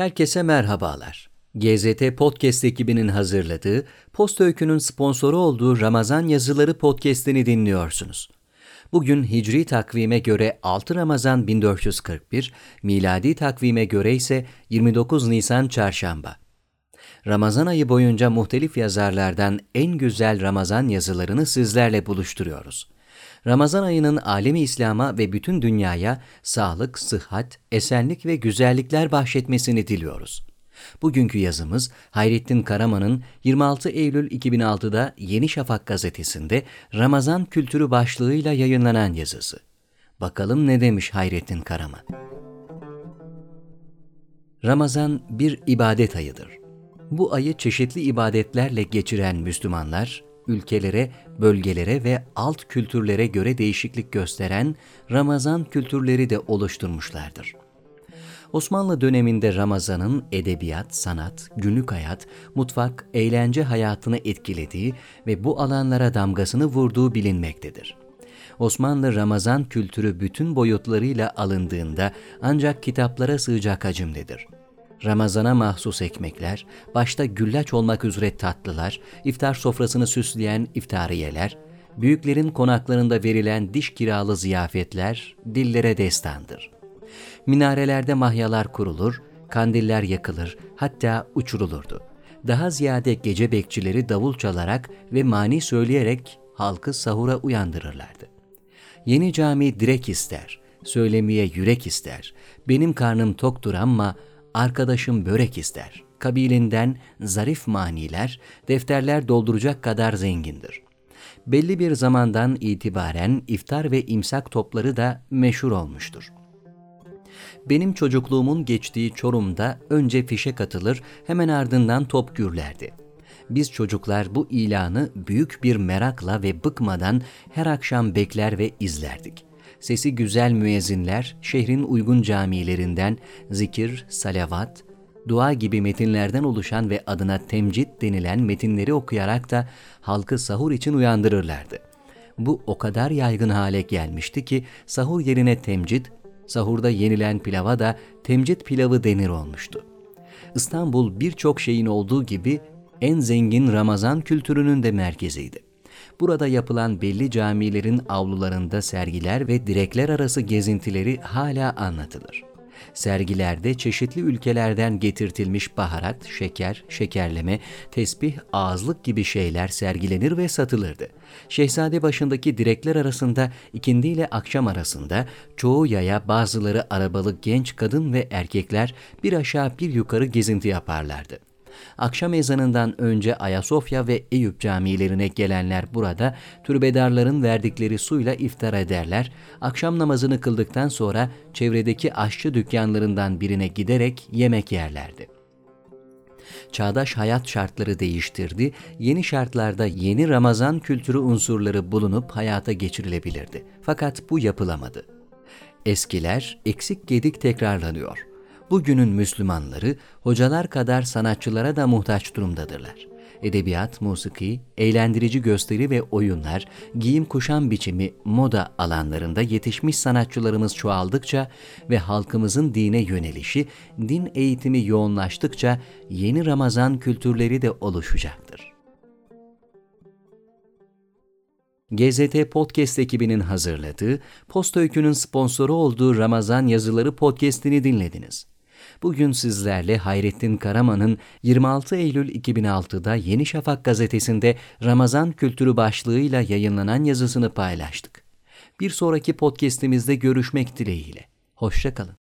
Herkese merhabalar. GZT Podcast ekibinin hazırladığı, Post Öykü'nün sponsoru olduğu Ramazan Yazıları Podcast'ini dinliyorsunuz. Bugün Hicri takvime göre 6 Ramazan 1441, miladi takvime göre ise 29 Nisan Çarşamba. Ramazan ayı boyunca muhtelif yazarlardan en güzel Ramazan yazılarını sizlerle buluşturuyoruz. Ramazan ayının alemi İslam'a ve bütün dünyaya sağlık, sıhhat, esenlik ve güzellikler bahşetmesini diliyoruz. Bugünkü yazımız Hayrettin Karaman'ın 26 Eylül 2006'da Yeni Şafak gazetesinde Ramazan kültürü başlığıyla yayınlanan yazısı. Bakalım ne demiş Hayrettin Karaman? Ramazan bir ibadet ayıdır. Bu ayı çeşitli ibadetlerle geçiren Müslümanlar, ülkelere, bölgelere ve alt kültürlere göre değişiklik gösteren Ramazan kültürleri de oluşturmuşlardır. Osmanlı döneminde Ramazan'ın edebiyat, sanat, günlük hayat, mutfak, eğlence hayatını etkilediği ve bu alanlara damgasını vurduğu bilinmektedir. Osmanlı Ramazan kültürü bütün boyutlarıyla alındığında ancak kitaplara sığacak hacimdedir. Ramazana mahsus ekmekler, başta güllaç olmak üzere tatlılar, iftar sofrasını süsleyen iftariyeler, büyüklerin konaklarında verilen diş kiralı ziyafetler dillere destandır. Minarelerde mahyalar kurulur, kandiller yakılır, hatta uçurulurdu. Daha ziyade gece bekçileri davul çalarak ve mani söyleyerek halkı sahura uyandırırlardı. Yeni cami direk ister, söylemeye yürek ister, benim karnım toktur ama arkadaşım börek ister. Kabilinden zarif maniler, defterler dolduracak kadar zengindir. Belli bir zamandan itibaren iftar ve imsak topları da meşhur olmuştur. Benim çocukluğumun geçtiği Çorum'da önce fişe katılır, hemen ardından top gürlerdi. Biz çocuklar bu ilanı büyük bir merakla ve bıkmadan her akşam bekler ve izlerdik sesi güzel müezzinler şehrin uygun camilerinden zikir, salavat, dua gibi metinlerden oluşan ve adına temcit denilen metinleri okuyarak da halkı sahur için uyandırırlardı. Bu o kadar yaygın hale gelmişti ki sahur yerine temcit, sahurda yenilen pilava da temcit pilavı denir olmuştu. İstanbul birçok şeyin olduğu gibi en zengin Ramazan kültürünün de merkeziydi. Burada yapılan belli camilerin avlularında sergiler ve direkler arası gezintileri hala anlatılır. Sergilerde çeşitli ülkelerden getirtilmiş baharat, şeker, şekerleme, tesbih, ağızlık gibi şeyler sergilenir ve satılırdı. Şehzade başındaki direkler arasında ikindi ile akşam arasında çoğu yaya bazıları arabalı genç kadın ve erkekler bir aşağı bir yukarı gezinti yaparlardı. Akşam ezanından önce Ayasofya ve Eyüp camilerine gelenler burada türbedarların verdikleri suyla iftar ederler. Akşam namazını kıldıktan sonra çevredeki aşçı dükkanlarından birine giderek yemek yerlerdi. Çağdaş hayat şartları değiştirdi, yeni şartlarda yeni Ramazan kültürü unsurları bulunup hayata geçirilebilirdi. Fakat bu yapılamadı. Eskiler eksik gedik tekrarlanıyor bugünün Müslümanları hocalar kadar sanatçılara da muhtaç durumdadırlar. Edebiyat, musiki, eğlendirici gösteri ve oyunlar, giyim kuşam biçimi, moda alanlarında yetişmiş sanatçılarımız çoğaldıkça ve halkımızın dine yönelişi, din eğitimi yoğunlaştıkça yeni Ramazan kültürleri de oluşacaktır. GZT Podcast ekibinin hazırladığı, Post Öykü'nün sponsoru olduğu Ramazan Yazıları podcast'ini dinlediniz. Bugün sizlerle Hayrettin Karaman'ın 26 Eylül 2006'da Yeni Şafak gazetesinde Ramazan kültürü başlığıyla yayınlanan yazısını paylaştık. Bir sonraki podcast'imizde görüşmek dileğiyle. Hoşçakalın.